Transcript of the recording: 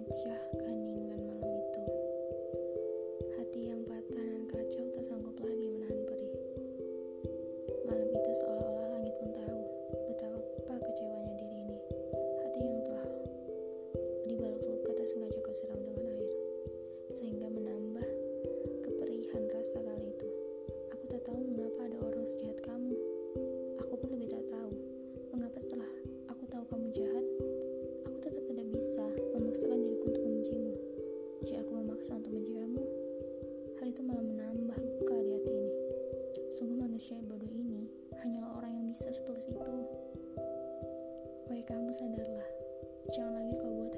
pecah keheningan malam itu. Hati yang patah dan kacau tak sanggup lagi menahan perih. Malam itu seolah-olah langit pun tahu betapa kecewanya diri ini. Hati yang telah dibalut luka tak sengaja kau siram dengan air. Sehingga menambah keperihan rasa kali itu. Aku tak tahu mengapa ada orang sejahat kamu. Aku pun lebih tak tahu mengapa setelah aku tahu kamu jahat, aku tetap tidak bisa memaksa untuk membenci kamu, hal itu malah menambah luka di hati ini. Sungguh manusia bodoh ini hanyalah orang yang bisa setulus itu. Wahai kamu sadarlah, jangan lagi kau buat